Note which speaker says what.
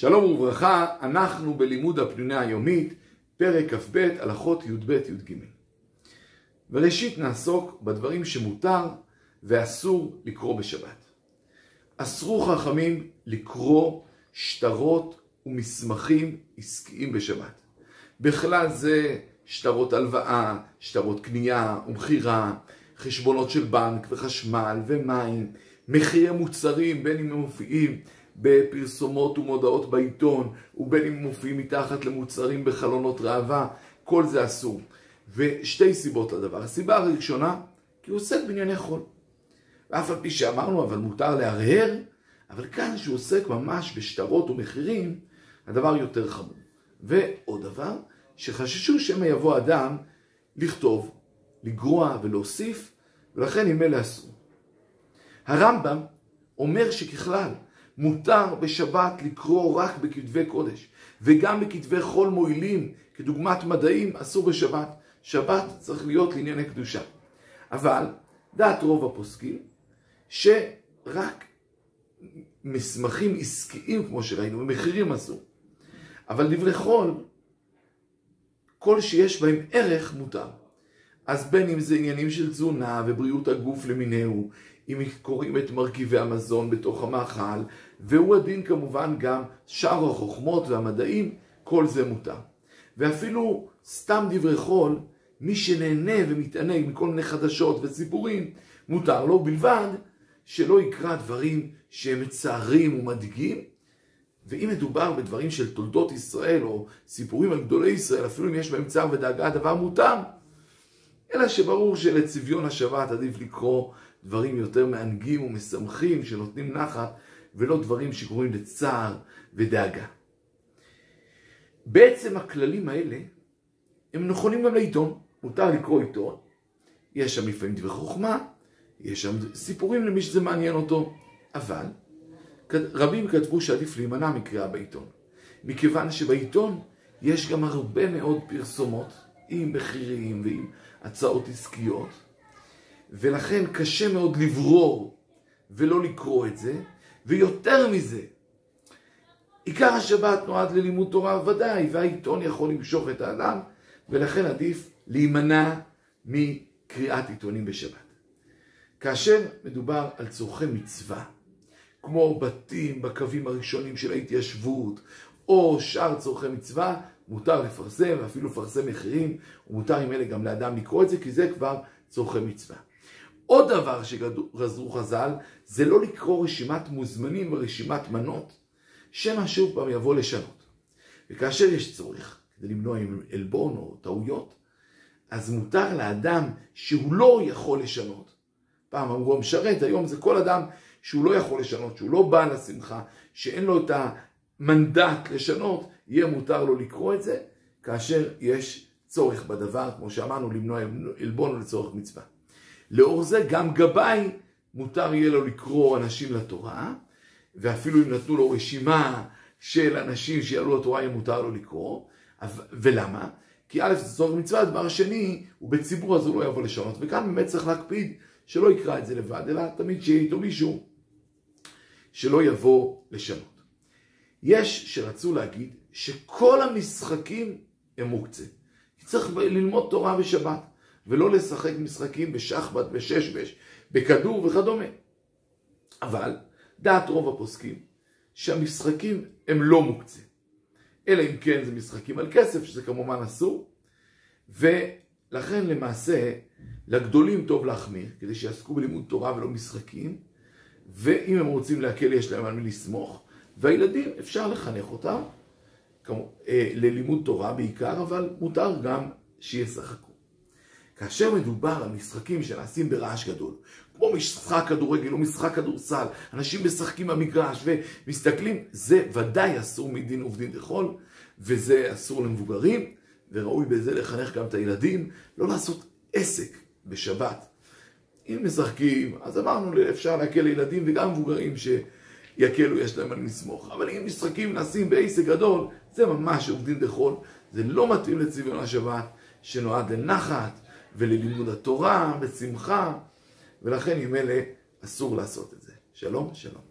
Speaker 1: שלום וברכה, אנחנו בלימוד הפנינה היומית, פרק כ"ב, הלכות י"ב-י"ג. וראשית נעסוק בדברים שמותר ואסור לקרוא בשבת. אסרו חכמים לקרוא שטרות ומסמכים עסקיים בשבת. בכלל זה שטרות הלוואה, שטרות קנייה ומכירה, חשבונות של בנק וחשמל ומים, מחירי מוצרים בין אם הם מופיעים בפרסומות ומודעות בעיתון, ובין אם מופיעים מתחת למוצרים בחלונות ראווה, כל זה אסור. ושתי סיבות לדבר. הסיבה הראשונה, כי הוא עוסק בענייני חול. ואף על פי שאמרנו, אבל מותר להרהר, אבל כאן שהוא עוסק ממש בשטרות ומחירים, הדבר יותר חמור. ועוד דבר, שחששו שמא יבוא אדם לכתוב, לגרוע ולהוסיף, ולכן עם אלה אסור. הרמב"ם אומר שככלל, מותר בשבת לקרוא רק בכתבי קודש, וגם בכתבי חול מועילים, כדוגמת מדעים, אסור בשבת. שבת צריך להיות לענייני קדושה. אבל דעת רוב הפוסקים, שרק מסמכים עסקיים, כמו שראינו, ומחירים אסור. אבל דברי חול, כל שיש בהם ערך מותר. אז בין אם זה עניינים של תזונה ובריאות הגוף למיניהו, אם קוראים את מרכיבי המזון בתוך המאכל, והוא הדין כמובן גם שאר החוכמות והמדעים, כל זה מותר. ואפילו סתם דברי חול, מי שנהנה ומתענג מכל מיני חדשות וסיפורים, מותר לו, בלבד שלא יקרא דברים שהם מצערים ומדאיגים. ואם מדובר בדברים של תולדות ישראל, או סיפורים על גדולי ישראל, אפילו אם יש בהם צער ודאגה, הדבר מותר. אלא שברור שלצביון השבת עדיף לקרוא דברים יותר מענגים ומשמחים שנותנים נחת, ולא דברים שקוראים לצער ודאגה. בעצם הכללים האלה הם נכונים גם לעיתון. מותר לקרוא עיתון, יש שם לפעמים דברי חוכמה, יש שם סיפורים למי שזה מעניין אותו, אבל רבים כתבו שעדיף להימנע מקריאה בעיתון, מכיוון שבעיתון יש גם הרבה מאוד פרסומות עם מחירים ועם הצעות עסקיות, ולכן קשה מאוד לברור ולא לקרוא את זה, ויותר מזה, עיקר השבת נועד ללימוד תורה ודאי, והעיתון יכול למשוך את האדם, ולכן עדיף להימנע מקריאת עיתונים בשבת. כאשר מדובר על צורכי מצווה, כמו בתים בקווים הראשונים של ההתיישבות, או שאר צורכי מצווה, מותר לפרסם, ואפילו לפרסם מחירים, ומותר עם אלה גם לאדם לקרוא את זה, כי זה כבר צורכי מצווה. עוד דבר שגזרו חז"ל, זה לא לקרוא רשימת מוזמנים ורשימת מנות, שמא שוב פעם יבוא לשנות. וכאשר יש צורך, כדי למנוע עלבון או טעויות, אז מותר לאדם שהוא לא יכול לשנות. פעם אמרו המשרת, היום זה כל אדם שהוא לא יכול לשנות, שהוא לא בא לשמחה, שאין לו את המנדט לשנות, יהיה מותר לו לקרוא את זה, כאשר יש צורך בדבר, כמו שאמרנו, למנוע עלבון לצורך מצווה. לאור זה גם גבאי מותר יהיה לו לקרוא אנשים לתורה, ואפילו אם נתנו לו רשימה של אנשים שיעלו לתורה, יהיה מותר לו לקרוא. ולמה? כי א' זה צורך מצווה, הדבר השני, הוא בציבור אז הוא לא יבוא לשנות. וכאן באמת צריך להקפיד שלא יקרא את זה לבד, אלא תמיד שיהיה איתו מישהו שלא יבוא לשנות. יש שרצו להגיד שכל המשחקים הם מוקצה. צריך ללמוד תורה בשבת. ולא לשחק משחקים בשחבט, בששבש, בכדור וכדומה. אבל דעת רוב הפוסקים שהמשחקים הם לא מוקצים. אלא אם כן זה משחקים על כסף, שזה כמובן אסור, ולכן למעשה לגדולים טוב להחמיר, כדי שיעסקו בלימוד תורה ולא משחקים, ואם הם רוצים להקל יש להם על מי לסמוך, והילדים אפשר לחנך אותם אה, ללימוד תורה בעיקר, אבל מותר גם שישחקו. כאשר מדובר על משחקים שנעשים ברעש גדול, כמו משחק כדורגל או משחק כדורסל, אנשים משחקים במגרש ומסתכלים, זה ודאי אסור מדין עובדין דחול, וזה אסור למבוגרים, וראוי בזה לחנך גם את הילדים, לא לעשות עסק בשבת. אם משחקים, אז אמרנו, אפשר להקל לילדים וגם מבוגרים שיקלו, יש להם על לסמוך. אבל אם משחקים נעשים בעסק גדול, זה ממש עובדין דחול, זה לא מתאים לצביון השבת, שנועד לנחת. וללימוד התורה בשמחה, ולכן עם אלה אסור לעשות את זה. שלום, שלום.